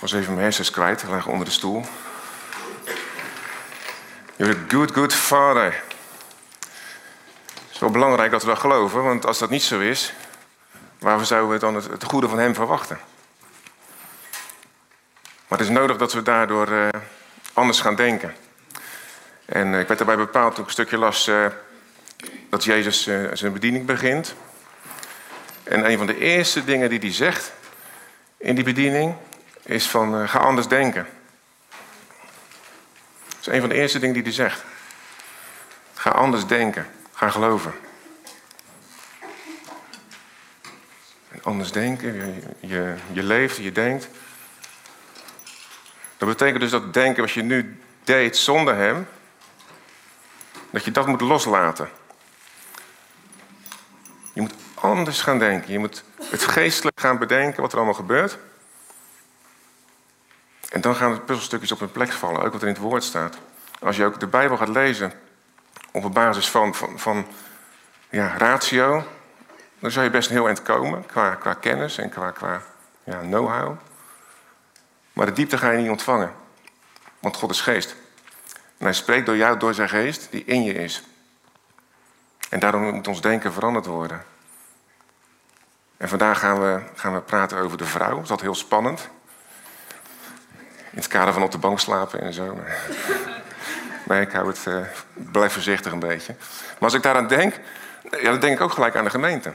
was even mijn hersens kwijt, lag onder de stoel. You're a good, good father. Het is wel belangrijk dat we dat geloven, want als dat niet zo is, waarvoor zouden we dan het, goede van hem verwachten? Maar het is nodig dat we daardoor uh, anders gaan denken. En uh, ik werd daarbij bepaald toen ik een stukje las uh, dat Jezus zijn bediening begint. En een van de eerste dingen die hij zegt in die bediening is van ga anders denken. Dat is een van de eerste dingen die hij zegt. Ga anders denken. Ga geloven. En anders denken, je, je, je leeft, je denkt. Dat betekent dus dat denken wat je nu deed zonder hem, dat je dat moet loslaten. Je moet anders gaan denken. Je moet het geestelijk gaan bedenken wat er allemaal gebeurt. Dan gaan de puzzelstukjes op hun plek vallen, ook wat er in het woord staat. Als je ook de Bijbel gaat lezen op basis van, van, van ja, ratio, dan zou je best een heel eind komen qua, qua kennis en qua, qua ja, know-how. Maar de diepte ga je niet ontvangen, want God is geest. En hij spreekt door jou, door zijn geest, die in je is. En daarom moet ons denken veranderd worden. En vandaag gaan we, gaan we praten over de vrouw. Dat is heel spannend. In het kader van op de bank slapen en zo. Nee, ik hou het, uh, blijf voorzichtig een beetje. Maar als ik daaraan denk, ja, dan denk ik ook gelijk aan de gemeente.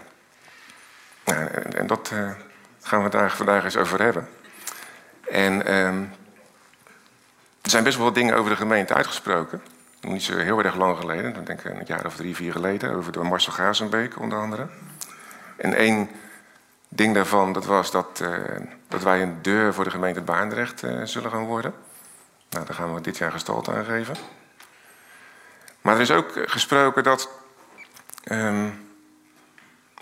en, en, dat uh, gaan we daar vandaag eens over hebben. En um, er zijn best wel wat dingen over de gemeente uitgesproken. Niet zo heel erg lang geleden, dan denk ik een jaar of drie, vier geleden, over door Marcel Gazenbeek onder andere. En één ding daarvan, dat was dat, uh, dat wij een deur voor de gemeente Baandrecht uh, zullen gaan worden. Nou, daar gaan we dit jaar gestalte aan geven. Maar er is ook gesproken dat. Um,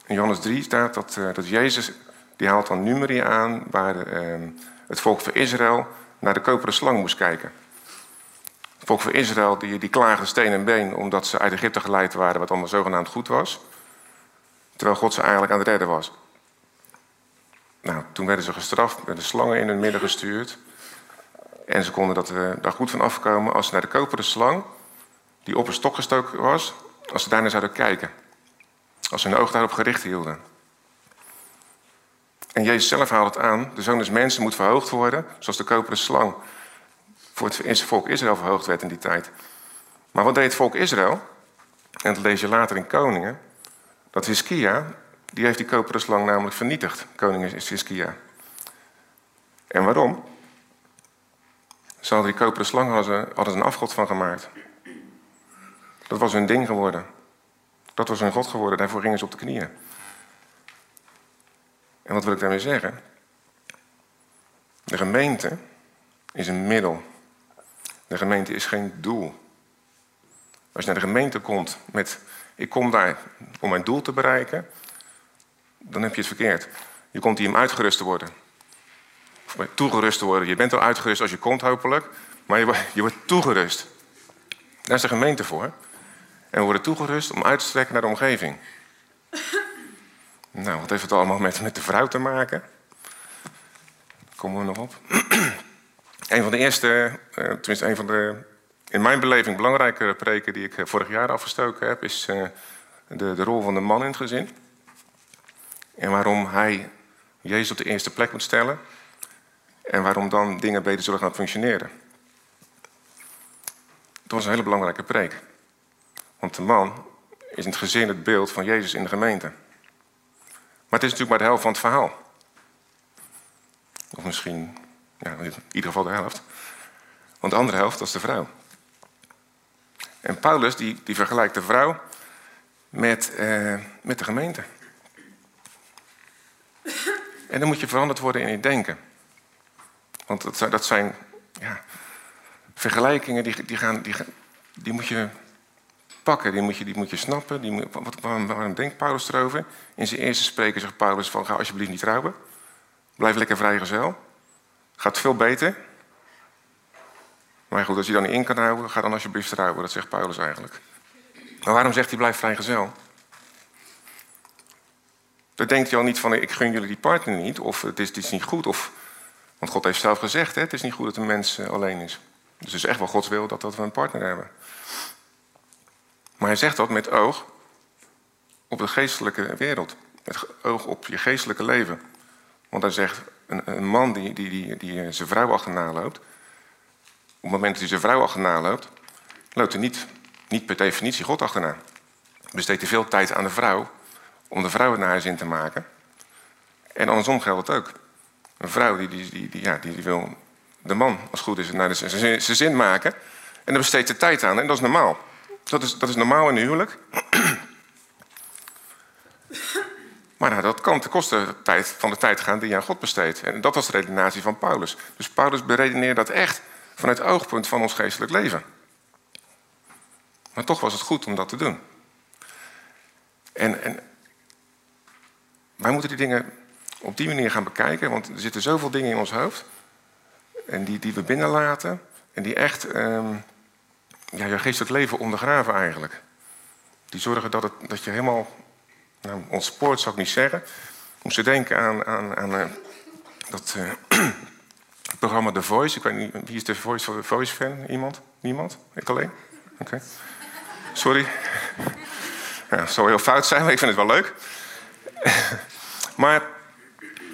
in Johannes 3 staat dat, uh, dat Jezus. die haalt dan Numeri aan. waar um, het volk van Israël naar de koperen slang moest kijken. Het volk van Israël die, die klaagde steen en been. omdat ze uit Egypte geleid waren, wat allemaal zogenaamd goed was. Terwijl God ze eigenlijk aan het redden was. Nou, toen werden ze gestraft, werden slangen in hun midden gestuurd. En ze konden dat, uh, daar goed van afkomen als ze naar de koperen slang, die op een stok gestoken was, als ze daarnaar zouden kijken. Als ze hun oog daarop gericht hielden. En Jezus zelf haalt het aan. De zoon des mensen moet verhoogd worden, zoals de koperen slang voor het volk Israël verhoogd werd in die tijd. Maar wat deed het volk Israël? En dat lees je later in Koningen. Dat Hiskia, die heeft die koperen slang namelijk vernietigd. Koning is Hiskia. En waarom? Ze hadden die koperen slang hadden, hadden ze een afgod van gemaakt. Dat was hun ding geworden. Dat was hun God geworden. Daarvoor gingen ze op de knieën. En wat wil ik daarmee zeggen? De gemeente is een middel. De gemeente is geen doel. Als je naar de gemeente komt met: ik kom daar om mijn doel te bereiken, dan heb je het verkeerd. Je komt hier om uitgerust te worden toegerust te worden. Je bent al uitgerust als je komt, hopelijk. Maar je, je wordt toegerust. Daar is de gemeente voor. En we worden toegerust om uit te strekken naar de omgeving. Nou, wat heeft het allemaal met, de vrouw te maken? Daar komen we nog op. een van de eerste, eh, tenminste een van de in mijn beleving belangrijke preken die ik eh, vorig jaar afgestoken heb, is eh, de, de rol van de man in het gezin. En waarom hij Jezus op de eerste plek moet stellen. En waarom dan dingen beter zullen gaan functioneren. Dat was een hele belangrijke preek. Want de man is in het gezin het beeld van Jezus in de gemeente. Maar het is natuurlijk maar de helft van het verhaal. Of misschien, ja, in ieder geval de helft. Want de andere helft, dat is de vrouw. En Paulus die, die vergelijkt de vrouw met, eh, met de gemeente. En dan moet je veranderd worden in je denken. Want dat, zijn ja, vergelijkingen die, die, gaan, die, die moet je pakken, die moet je, die moet je snappen. Die wat, waarom, denkt Paulus erover? In zijn eerste spreken zegt Paulus van ga alsjeblieft niet trouwen. Blijf lekker vrijgezel. Gaat veel beter. Maar goed, als je dan niet in kan houden, ga dan alsjeblieft trouwen. Dat zegt Paulus eigenlijk. Maar waarom zegt hij blijf vrijgezel? Dan denkt hij al niet van ik gun jullie die partner niet. Of het is, het is niet goed. Of Want God heeft zelf gezegd, hè, het is niet goed dat een mens eh, alleen is. Dus het is echt wel Gods wil dat, dat we een partner hebben. Maar hij zegt dat met oog op de geestelijke wereld. Met oog op je geestelijke leven. Want hij zegt, een, een man die, die, die, die zijn vrouw achterna loopt... op het moment dat hij zijn vrouw achterna loopt... loopt hij niet, niet per definitie God achterna. Besteedt hij veel tijd aan de vrouw... om de vrouw naar haar zin te maken. En andersom geldt het ook. Een vrouw die, die, die, die ja, die, wil de man, als het goed is, naar zijn zin maken. En daar besteedt ze tijd aan. En dat is normaal. Dat is, dat is normaal in een huwelijk. Maar nou, dat kan ten koste van de tijd gaan die je aan God besteedt. En dat was de redenatie van Paulus. Dus Paulus beredeneerde dat echt vanuit het oogpunt van ons geestelijk leven. Maar toch was het goed om dat te doen. En, en wij moeten die dingen op die manier gaan bekijken, want er zitten zoveel dingen in ons hoofd. En die, die we binnenlaten. En die echt um, ja, je geestelijk leven ondergraven eigenlijk. Die zorgen dat, het, dat je helemaal nou, ontspoort, zou ik niet zeggen. Moest denken aan, aan, aan uh, dat uh, programma The Voice. Ik weet niet, wie is de Voice Voice fan? Iemand? Niemand? Ik alleen? Oké. Sorry. Ja, het zou heel fout zijn, maar ik vind het wel leuk. maar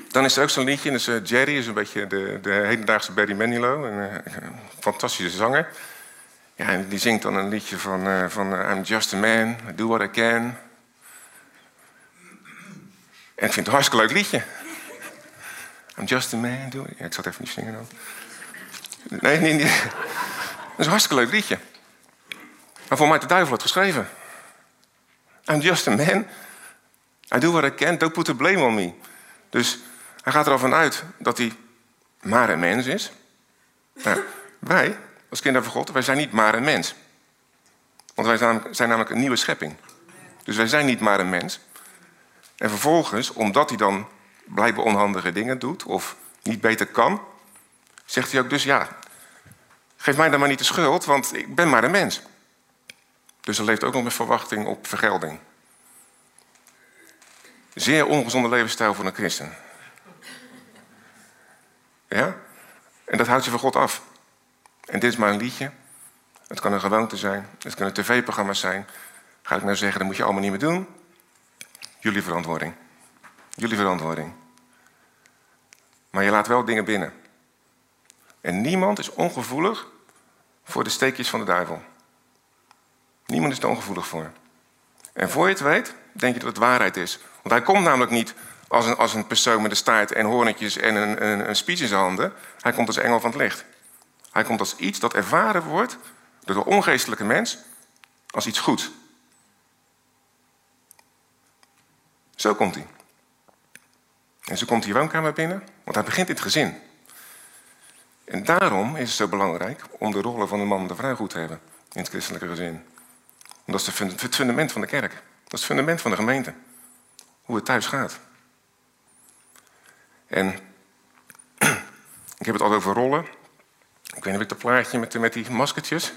dan is er ook zo'n liedje, dus, Jerry is een beetje de, de hedendaagse Barry Manilow, een, fantastische zanger. Ja, en die zingt dan een liedje van, uh, van I'm just a man, I do what I can. En ik vind het een hartstikke leuk liedje. I'm just a man, do ja, ik zat even niet zingen dan. Nee, nee, nee. Dat is een hartstikke leuk liedje. Maar voor mij de duivel het geschreven. I'm just a man. I do what I can. Don't put the blame on me. Dus hij gaat er al van uit dat hij maar een mens is. Nou, wij, als kinderen van God, wij zijn niet maar een mens. Want wij zijn namelijk een nieuwe schepping. Dus wij zijn niet maar een mens. En vervolgens, omdat hij dan blijkbaar onhandige dingen doet of niet beter kan, zegt hij ook dus ja, geef mij dan maar niet de schuld, want ik ben maar een mens. Dus er leeft ook nog met verwachting op vergelding. Zeer ongezonde levensstijl voor een christen. Ja? En dat houdt je van God af. En dit is maar een liedje. Het kan een gewoonte zijn. Het kan een tv-programma zijn. Ga ik nou zeggen, dat moet je allemaal niet meer doen. Jullie verantwoording. Jullie verantwoording. Maar je laat wel dingen binnen. En niemand is ongevoelig voor de steekjes van de duivel. Niemand is er ongevoelig voor. En voor je het weet, denk je dat het waarheid is. Want hij komt namelijk niet als een, als een persoon met een staart en hoornetjes en een, een, een spies in zijn handen. Hij komt als engel van het licht. Hij komt als iets dat ervaren wordt door de ongeestelijke mens als iets goeds. Zo komt hij. En zo komt hij woonkamer binnen, want hij begint in het gezin. En daarom is het zo belangrijk om de rollen van de man en de vrouw goed te hebben in het christelijke gezin. Want dat is het fundament van de kerk. Dat is het fundament van de gemeente. Hoe het thuis gaat. En ik heb het al over rollen. Ik weet niet of ik dat plaatje met, met die maskertjes.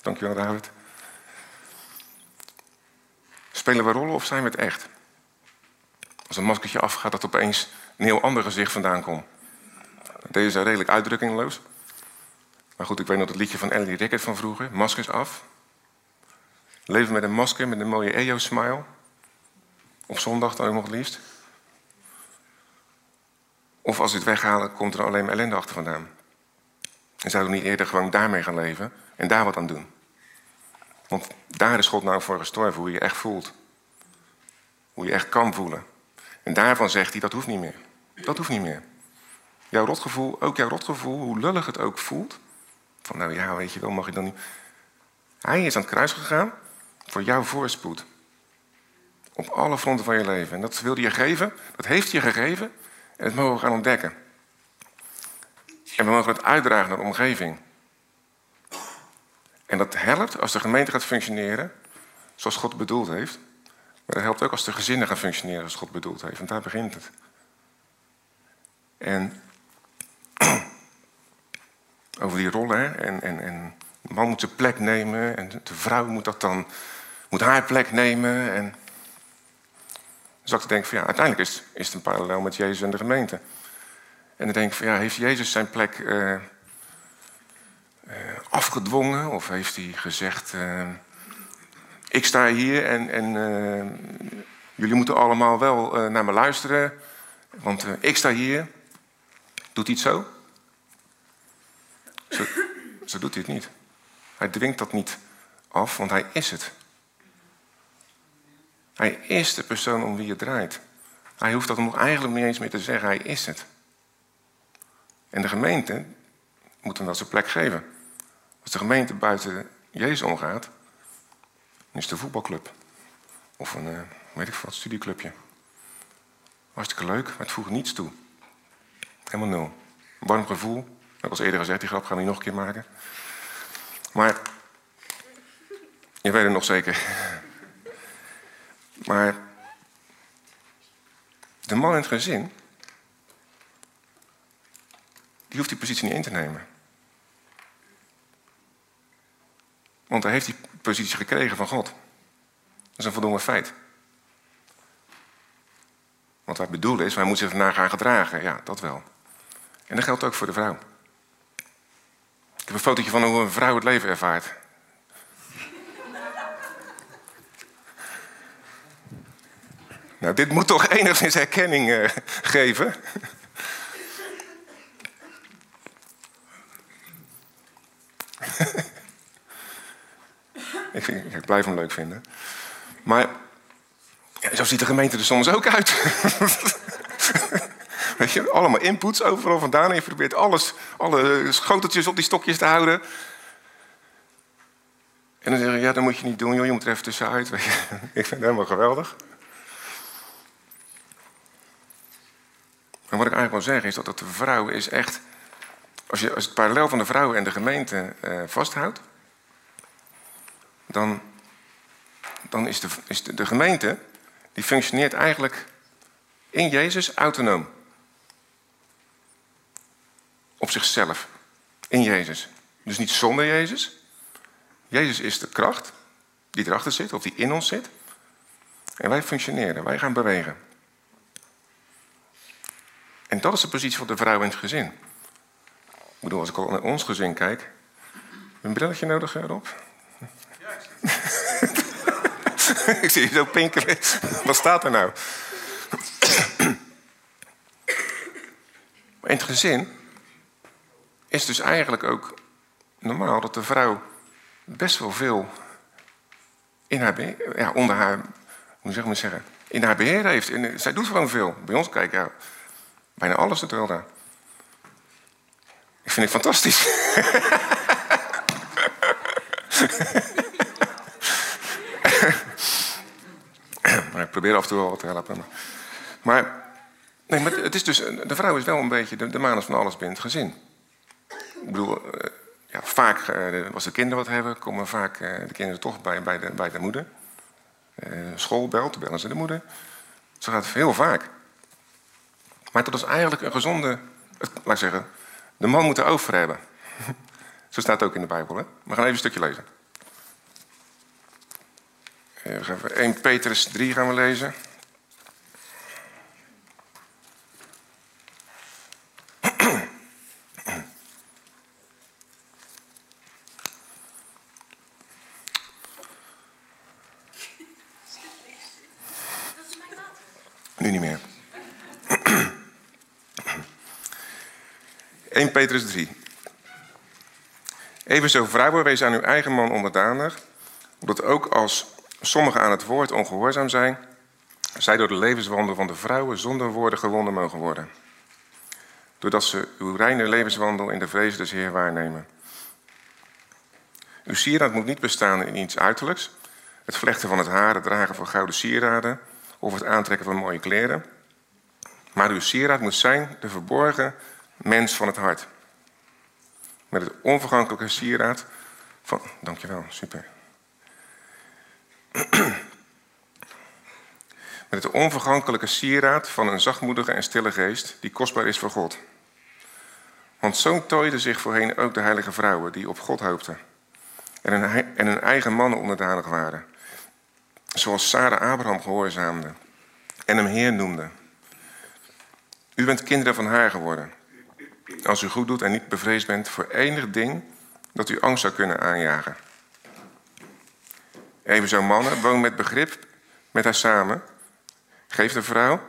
Dankjewel, David. Spelen we rollen of zijn we het echt? Als een maskertje afgaat, dat opeens een heel ander gezicht vandaan komt. Deze zijn redelijk uitdrukkingloos. Maar goed, ik weet nog het liedje van Ellie Rickert van vroeger. Maskers af. Leven met een masker, met een mooie EO-smile. Op zondag dan ook nog liefst. Of als we het weghalen, komt er alleen maar ellende achter vandaan. En zouden we niet eerder gewoon daarmee gaan leven en daar wat aan doen? Want daar is God nou voor gestorven, hoe je je echt voelt. Hoe je echt kan voelen. En daarvan zegt hij, dat hoeft niet meer. Dat hoeft niet meer. Jouw rotgevoel, ook jouw rotgevoel, hoe lullig het ook voelt. Van nou ja, weet je wel, mag je dan niet... Hij is aan het kruis gegaan voor jouw voorspoed. Op alle fronten van je leven. En dat wilde je geven, dat heeft je gegeven. En dat mogen we gaan ontdekken. En we mogen het uitdragen naar de omgeving. En dat helpt als de gemeente gaat functioneren zoals God bedoeld heeft. Maar dat helpt ook als de gezinnen gaan functioneren zoals God bedoeld heeft. Want daar begint het. En over die rollen. En, en, en de man moet zijn plek nemen. En de vrouw moet, dat dan, moet haar plek nemen. En zat ik te denken van ja, uiteindelijk is, is het een parallel met Jezus en de gemeente. En dan denk ik van ja, heeft Jezus zijn plek uh, uh, afgedwongen? Of heeft hij gezegd, uh, ik sta hier en, en jullie moeten allemaal wel naar me luisteren, want ik sta hier. Doet hij het zo? zo? Zo doet hij het niet. Hij dwingt dat niet af, want hij is het. Hij is de persoon om wie het draait. Hij hoeft dat nog eigenlijk niet eens meer te zeggen, hij is het. En de gemeente moet hem dat zijn plek geven. Als de gemeente buiten Jezus omgaat, dan is het een voetbalclub. Of een, uh, weet ik wat, studieclubje. Hartstikke leuk, maar het voegt niets toe. Helemaal nul. Warm gevoel. Ik was eerder gezegd, die grap gaan we nog een keer maken. Maar, je weet het nog zeker. Maar de man in het gezin, die hoeft die positie niet in te nemen. Want hij heeft die positie gekregen van God. Dat is een voldoende feit. Wat wij bedoelen is, wij moeten zich ernaar gaan gedragen. Ja, dat wel. En dat geldt ook voor de vrouw. Ik heb een fotootje van hoe een vrouw het leven ervaart. Nou, dit moet toch enigszins herkenning uh, geven. ik, blijf hem leuk vinden. Maar zo ziet de gemeente er soms ook uit. Weet je, allemaal inputs overal vandaan. En je probeert alles, alle schoteltjes op die stokjes te houden. En dan zeggen je, ja, dat moet je niet doen, joh, je moet er even tussenuit. Ik vind het helemaal geweldig. Maar wat ik eigenlijk wil zeggen is dat, de vrouw is echt... Als je als het parallel van de vrouw en de gemeente uh, vasthoudt... dan, dan is, de, is de, de gemeente... die functioneert eigenlijk in Jezus autonoom. Op zichzelf. In Jezus. Dus niet zonder Jezus. Jezus is de kracht die erachter zit, of die in ons zit. En wij functioneren, wij gaan bewegen. En dat is de positie van de vrouw in het gezin. Ik bedoel, als ik al naar ons gezin kijk. Een brilletje nodig, erop? Ja, ik zie je zo pinkeren. Wat staat er nou? in het gezin is dus eigenlijk ook normaal dat de vrouw best wel veel in haar beheer, ja, onder haar, hoe zeg maar zeggen, in haar beheer heeft. En zij doet gewoon veel. Bij ons kijken, ja, Bijna alles doet daar. Ik vind het fantastisch. maar ik probeer af en toe wel wat te helpen. Maar, nee, maar het is dus, de vrouw is wel een beetje de, de manus van alles binnen het gezin. Ik bedoel, eh, ja, vaak, eh, als de kinderen wat hebben, komen vaak eh, de kinderen toch bij, bij, de, bij de moeder. School belt, bellen ze de moeder. Zo gaat heel vaak. Maar dat is eigenlijk een gezonde, laat ik zeggen, de man moet er over hebben. Zo staat het ook in de Bijbel. Hè? We gaan even een stukje lezen. Even 1 Petrus 3 gaan we lezen. Nu niet meer. 1 Petrus 3. Evenzo vrouwen, wees aan uw eigen man onderdanig, omdat ook als sommigen aan het woord ongehoorzaam zijn, zij door de levenswandel van de vrouwen zonder woorden gewonnen mogen worden. Doordat ze uw reine levenswandel in de vrees des Heer waarnemen. Uw sieraad moet niet bestaan in iets uiterlijks, het vlechten van het haar, het dragen van gouden sieraden of het aantrekken van mooie kleren. Maar uw sieraad moet zijn de verborgen mens van het hart. Met het onvergankelijke sieraad van. Dankjewel, super. Met het onvergankelijke sieraad van een zachtmoedige en stille geest die kostbaar is voor God. Want zo tooiden zich voorheen ook de heilige vrouwen die op God hoopten en hun, en eigen mannen onderdanig waren. Zoals Sarah Abraham gehoorzaamde en hem Heer noemde. U bent kinderen van haar geworden. Als u goed doet en niet bevreesd bent voor enig ding dat u angst zou kunnen aanjagen. Evenzo mannen, woon met begrip met haar samen. Geef de vrouw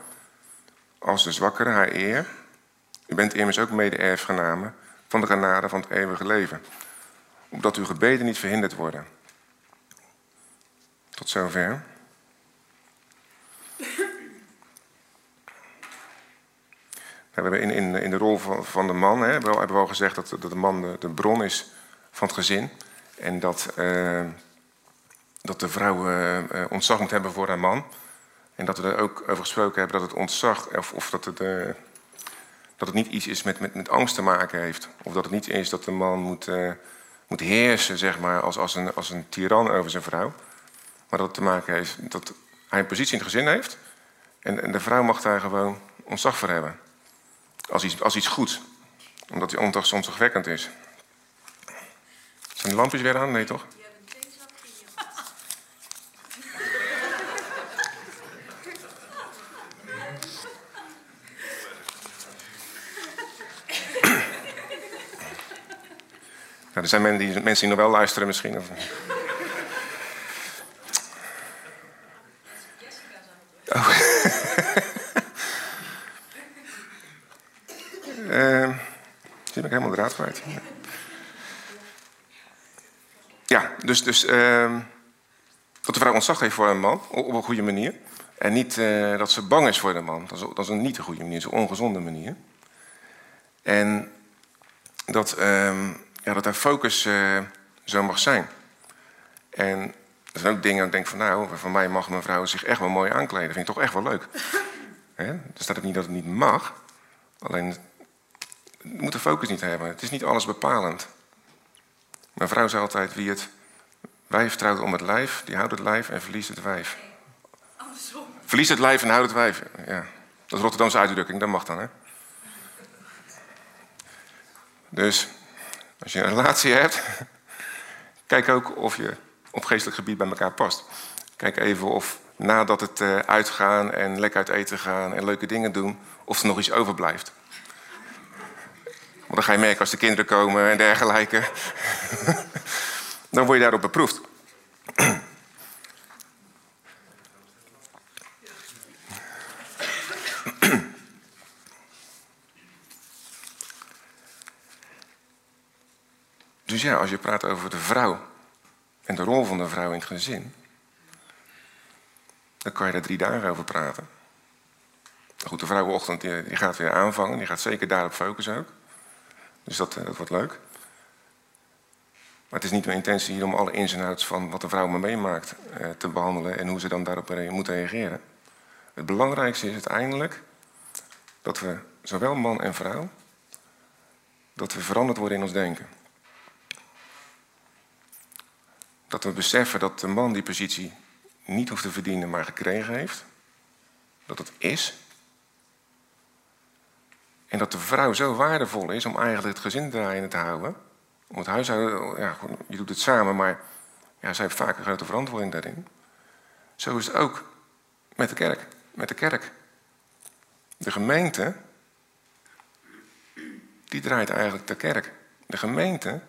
als de zwakkere haar eer. U bent immers ook mede-erfgenamen van de genade van het eeuwige leven. Opdat uw gebeden niet verhinderd worden. Tot zover. We hebben in, in, in de rol van, van de man hè, wel, hebben we al gezegd dat, dat de man de, de, bron is van het gezin. En dat, uh, dat de vrouw uh, ontzag moet hebben voor haar man. En dat we er ook over gesproken hebben dat het ontzag, of, of dat, het, dat het niet iets is met, met, met angst te maken heeft. Of dat het niet is dat de man moet, moet heersen, zeg maar, als, als, een, als een tiran over zijn vrouw. Maar dat het te maken heeft dat hij een positie in het gezin heeft. En, en de vrouw mag daar gewoon ontzag voor hebben. Als iets, als iets goeds. Omdat hij ontzagwekkend is. Zijn de lampjes weer aan? Nee, toch? Ja, er zijn mensen die, mensen die nog wel luisteren misschien. Of... Oh. uh, zie ik helemaal de Ja, dus, dus uh, dat de vrouw ontzag heeft voor een man op een goede manier. En niet uh, dat ze bang is voor de man. Dat is, een niet een goede manier, dat is een ongezonde manier. En dat, uh, ja, dat haar focus uh, zo mag zijn. En er zijn ook dingen ik denk van nou, van mij mag mijn vrouw zich echt wel mooi aankleden. Vind ik toch echt wel leuk. Er staat ook niet dat het niet mag. Alleen, moet de focus niet hebben. Het is niet alles bepalend. Mijn vrouw zei altijd, wie het wijf trouwt om het lijf, die houdt het lijf en verliest het wijf. Verliest het lijf en houdt het wijf. Ja. Dat is Rotterdamse uitdrukking, dat mag dan, hè? Dus, als je een relatie hebt, kijk ook of je op geestelijk gebied bij elkaar past. Kijk even of nadat het uh, uitgaan en lekker uit eten gaan en leuke dingen doen, of er nog iets overblijft. Want dan ga je merken als de kinderen komen en dergelijke. dan word je daarop beproefd. dus ja, als je praat over de vrouw en de rol van de vrouw in het gezin, dan kan je daar drie dagen over praten. Goed, de vrouwenochtend die, gaat weer aanvangen, die gaat zeker daarop focussen ook. Dus dat, eh, dat wordt leuk. Maar het is niet mijn intentie hier om alle ins en outs van wat de vrouw me meemaakt eh, te behandelen en hoe ze dan daarop moet reageren. Het belangrijkste is uiteindelijk dat we, zowel man en vrouw, dat we veranderd worden in ons denken. Dat we beseffen dat de man die positie niet hoeft te verdienen, maar gekregen heeft. Dat het is. En dat de vrouw zo waardevol is om eigenlijk het gezin draaiende te houden. Om het huishouden, ja, je doet het samen, maar ja, zij heeft vaak een grote verantwoording daarin. Zo is het ook met de kerk. Met de kerk. De gemeente, die draait eigenlijk de kerk. De gemeente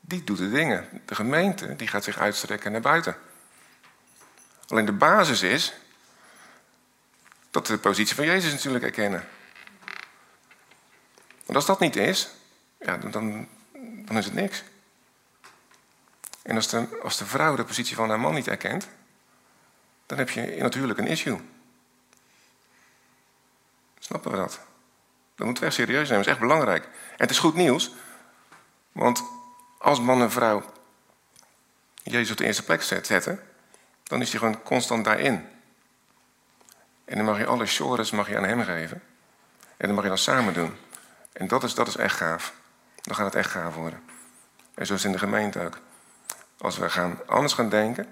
die doet de dingen. De gemeente die gaat zich uitstrekken naar buiten. Alleen de basis is dat we de positie van Jezus natuurlijk erkennen. Want als dat niet is, ja, dan, dan is het niks. En als de, als de vrouw de positie van haar man niet erkent, dan heb je natuurlijk een issue. Snappen we dat? Dat moeten we echt serieus nemen, dat is echt belangrijk. En het is goed nieuws, want als man en vrouw Jezus op de eerste plek zetten, dan is hij gewoon constant daarin. En dan mag je alle chores mag je aan hem geven. En dan mag je dan samen doen. En dat is, dat is echt gaaf. Dan gaat het echt gaaf worden. En zo is in de gemeente ook. Als we gaan, anders gaan denken,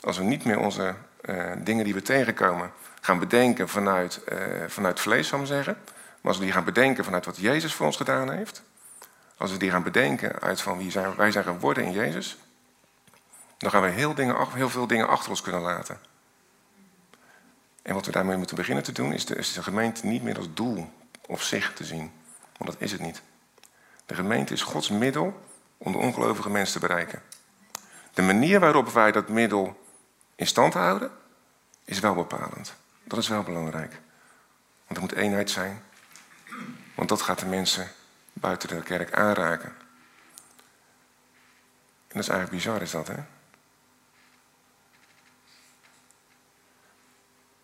als we niet meer onze uh, dingen die we tegenkomen gaan bedenken vanuit, uh, vanuit vlees, zou ik zeggen. Maar als we die gaan bedenken vanuit wat Jezus voor ons gedaan heeft, als we die gaan bedenken uit van wie zijn, wij zijn geworden in Jezus, dan gaan we heel, dingen, heel veel dingen achter ons kunnen laten. En wat we daarmee moeten beginnen te doen, is de, is de gemeente niet meer als doel of zich te zien. Want dat is het niet. De gemeente is Gods middel om de ongelovige mensen te bereiken. De manier waarop wij dat middel in stand houden, is wel bepalend. Dat is wel belangrijk. Want er moet eenheid zijn. Want dat gaat de mensen buiten de kerk aanraken. En dat is eigenlijk bizar, is dat, hè?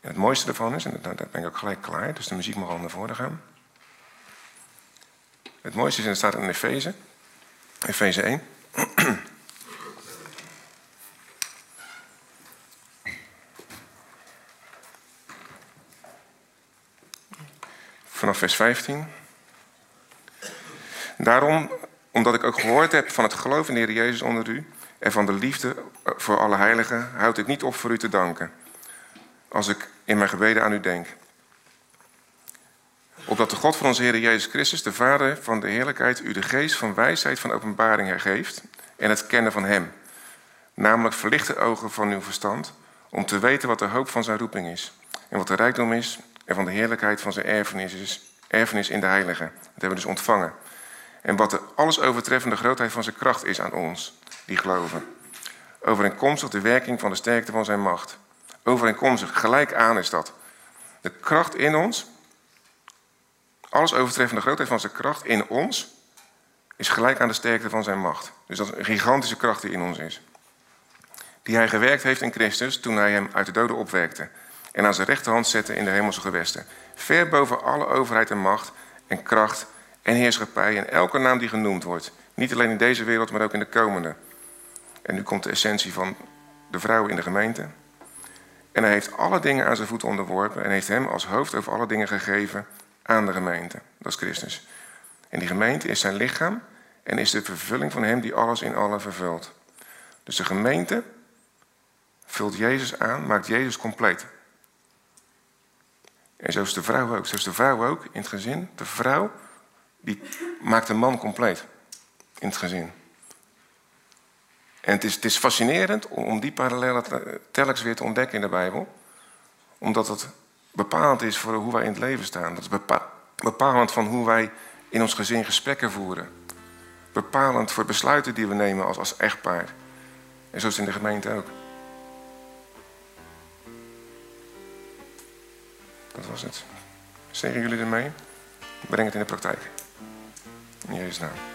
Het mooiste ervan is, en daar ben ik ook gelijk klaar, dus de muziek mag al naar voren gaan. Het mooiste is, en het staat in Efeze, Efeze 1. Vanaf vers 15. Daarom, omdat ik ook gehoord heb van het geloof in de Heer Jezus onder u en van de liefde voor alle heiligen, houd ik niet op voor u te danken. Als ik in mijn gebeden aan u denk. Opdat de God van onze Heer Jezus Christus, de Vader van de heerlijkheid, u de geest van wijsheid van openbaring geeft en het kennen van Hem. Namelijk verlichte ogen van uw verstand, om te weten wat de hoop van zijn roeping is. En wat de rijkdom is en van de heerlijkheid van zijn erfenis is, erfenis in de heilige. Dat hebben we dus ontvangen. En wat de alles overtreffende grootheid van zijn kracht is aan ons, die geloven. Overeenkomstig de werking van de sterkte van zijn macht. Overeenkomstig, gelijk aan is dat. De kracht in ons, alles overtreffende grootheid van zijn kracht in ons, is gelijk aan de sterkte van zijn macht. Dus dat is een gigantische kracht die in ons is. Die hij gewerkt heeft in Christus toen hij hem uit de doden opwekte. En aan zijn rechterhand zette in de hemelse gewesten. Ver boven alle overheid en macht en kracht en heerschappij en elke naam die genoemd wordt. Niet alleen in deze wereld, maar ook in de komende. En nu komt de essentie van de vrouwen in de gemeente. En hij heeft alle dingen aan zijn voeten onderworpen en heeft hem als hoofd over alle dingen gegeven aan de gemeente. Dat is Christus. En die gemeente is zijn lichaam en is de vervulling van hem die alles in allen vervult. Dus de gemeente vult Jezus aan, maakt Jezus compleet. En zo is de vrouw ook. Zo is de vrouw ook in het gezin. De vrouw die maakt de man compleet in het gezin. En het is, het is fascinerend om die parallellen telkens weer te ontdekken in de Bijbel. Omdat het bepalend is voor hoe wij in het leven staan. Dat is bepalend van hoe wij in ons gezin gesprekken voeren. Bepalend voor besluiten die we nemen als, als echtpaar. En zo is in de gemeente ook. Dat was het. Zeggen jullie ermee? Breng het in de praktijk. In Jezus naam.